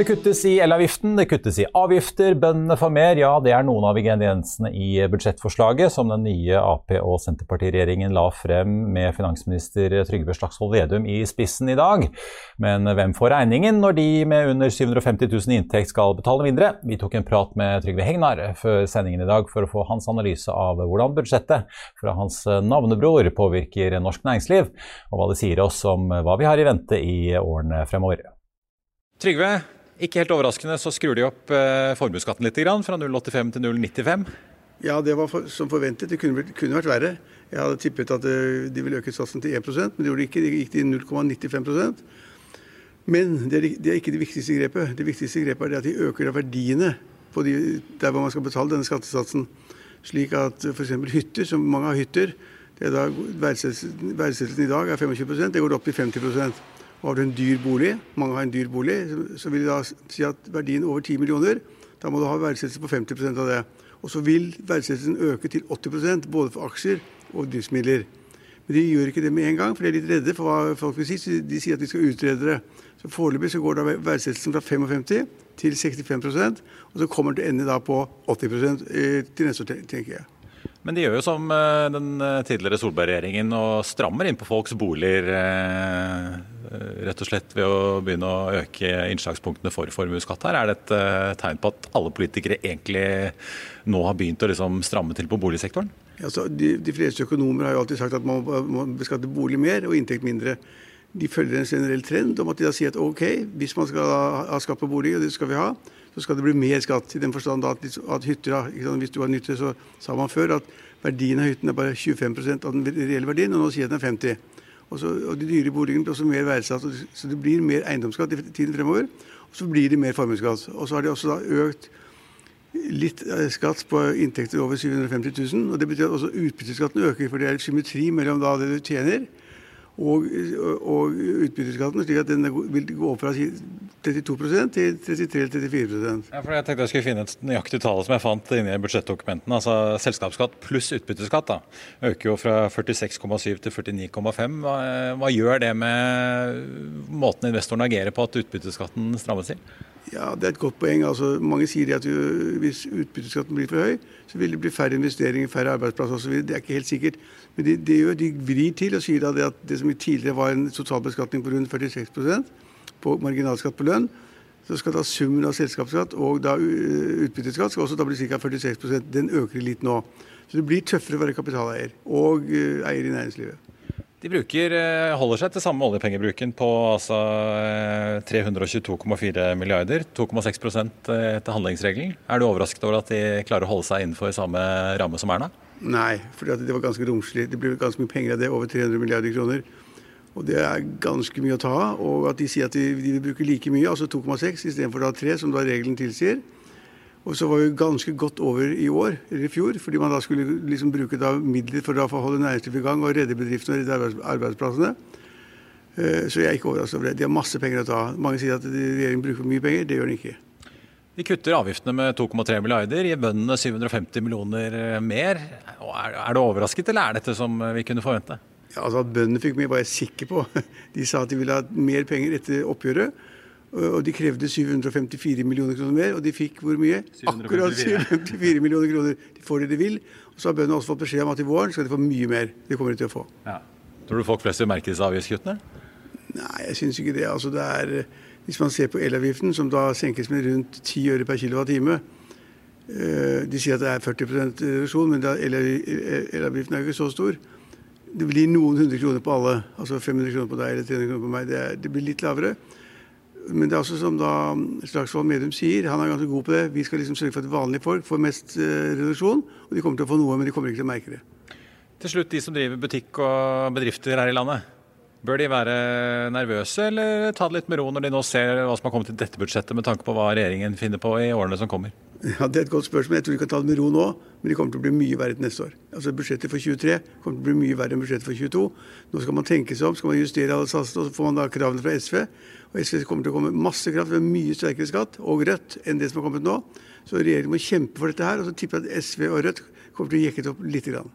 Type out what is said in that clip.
Det kuttes i elavgiften, det kuttes i avgifter, bøndene får mer. Ja, det er noen av ingrediensene i budsjettforslaget som den nye Ap- og Senterpartiregjeringen la frem med finansminister Trygve Slagsvold Vedum i spissen i dag. Men hvem får regningen når de med under 750 000 i inntekt skal betale mindre? Vi tok en prat med Trygve Hegnar før sendingen i dag for å få hans analyse av hvordan budsjettet fra hans navnebror påvirker norsk næringsliv, og hva det sier oss om hva vi har i vente i årene fremover. Trygve, ikke helt overraskende så skrur de opp eh, formuesskatten litt, fra 0,85 til 0,95. Ja, det var for, som forventet. Det kunne, kunne, vært verre. Jeg hadde tippet at uh, de ville øke satsen til 1% men det gjorde de ikke. De gikk til 0,95% Men det er, det er, ikke det viktigste grepet. Det viktigste grepet er at de øker verdiene de, der hvor man skal betale denne skattesatsen. Slik at f.eks. hytter, som mange har hytter, det er da verdsettelsen i dag er 25% det går opp til 50 og har du en dyr bolig, mange har en dyr bolig, så vil de da si at verdien over 10 millioner, da må du ha verdsettelse på 50% av det. Og så vil verdsettelsen øke til 80% både for aksjer og driftsmidler. Men de gjør ikke det med en gang, for de er litt redde for hva folk vil si. Så de sier at de skal utrede det. Så Foreløpig så går da verdsettelsen fra 55 til 65% og så kommer den til å ende da på 80 eh, til neste år, tenker jeg. Men de gjør jo som eh, den eh, tidligere Solberg-regjeringen og strammer inn på folks boliger. Rett og slett ved å begynne å øke innslagspunktene for formuesskatt her. Er det et tegn på at alle politikere egentlig nå har begynt å liksom stramme til på boligsektoren? Ja, de, de, fleste økonomer har jo alltid sagt at man må beskatte bolig mer og inntekt mindre. De følger en generell trend om at de da sier at ok, hvis man skal ha skatt på bolig, og det skal vi ha, så skal det bli mer skatt. I den forstand at, at hytter, Hvis du har en så sa man før at verdien av hytten er bare 25% av den reelle verdien, og nå sier den er 50 og, så, og De dyre boligene blir også mer verdsatt, så det blir mer eiendomsskatt i tiden fremover. Og så blir det mer formuesskatt. Og så har de også da økt litt eh, skatt på inntekter over 750 000. Og det betyr at også utbytteskatten øker, for det er symmetri mellom da det du tjener og, og utbytteskatten, slik at den vil gå opp fra 32% til 33-34% ja, for Jeg tenkte jeg skulle finne et nøyaktig tall som jeg fant inni budsjettdokumentene. Altså Selskapsskatt pluss utbytteskatt da, øker jo fra 46,7 til 49,5. Hva, hva gjør det med måten investoren agerer på at utbytteskatten strammes til? Ja, Det er et godt poeng. Altså, mange sier at hvis utbytteskatten blir for høy, så vil det bli færre investeringer, færre arbeidsplasser osv. Det er ikke helt sikkert. Men de, de, de vrir til og sier at det som tidligere var en totalbeskatning på rundt 46% på marginalskatt på lønn, så skal da summen av selskapsskatt og da utbytteskatt skal også da bli ca. 46% Den øker litt nå. Så det blir tøffere å være kapitaleier og eier i næringslivet. De bruker, eh, holder seg til samme oljepengebruken på altså, 322,4 eh, milliarder, 2,6% etter handlingsregelen. Er du overrasket over at de klarer å holde seg innenfor samme ramme som Erna? Nei, for det var ganske romslig. Det blir ganske mye penger av det, over 300 milliarder kroner. Og det er ganske mye å ta av. Og at de sier at de vil bruke like mye, altså 2,6 istedenfor 3, som da regelen tilsier. Og så var vi ganske godt over i år, eller i fjor, fordi man da skulle liksom bruke da midler for å holde næringslivet i gang og redde bedriftene og redde arbeidsplassene. Eh, så jeg er ikke overrasket over det. De har masse penger å ta. Mange sier at regjeringen bruker mye penger. Det gjør den ikke. De kutter avgiftene med 2,3 milliarder, gir bøndene 750 millioner mer. Er du overrasket, eller er dette som vi kunne forvente? Ja, altså At bøndene fikk mer, var jeg sikker på. De sa at de ville ha mer penger etter oppgjøret. Og de krevde 754 millioner kroner mer, og de fikk hvor mye? 754. Akkurat 754 millioner kroner. De får det de vil. Og så har bøndene også fått beskjed om at i våren skal de få mye mer. Det kommer de til å få. Ja. Tror du folk flest vil merke disse avgiftskuttene? Nei, jeg syns ikke det. Altså det er, hvis man ser på elavgiften, som da senkes med rundt 10 øre per kWt. eh, De sier at det er 40% reduksjon, men elavgiften elavgiften er jo ikke så stor. Det blir noen hundre kroner på alle. Altså 500 kroner på deg eller 300 kroner på meg. Det, er, det blir litt lavere. Men det er også som da Slagsvold Medum sier, han er ganske god på det. Vi skal liksom sørge for at vanlige folk får mest eh, reduksjon. Og de kommer til å få noe, men de kommer ikke til å merke det. Til slutt, de som driver butikk og bedrifter her i landet. Bør de være nervøse, eller ta det litt med ro når de nå ser hva som har kommet i dette budsjettet, med tanke på hva regjeringen finner på i årene som kommer? Ja, Det er et godt spørsmål. Jeg tror de kan ta det med ro nå, men det kommer til å bli mye verre til neste år. Altså Budsjettet for 23 kommer til å bli mye verre enn budsjettet for 22. Nå skal man tenke seg om, skal man justere alle satsene, og så får man da kravene fra SV. Og SV kommer til å komme masse kraft med mye sterkere skatt, og Rødt, enn det som har kommet nå. Så regjeringen må kjempe for dette her, og så tipper jeg at SV og Rødt kommer til å jekke det opp lite grann.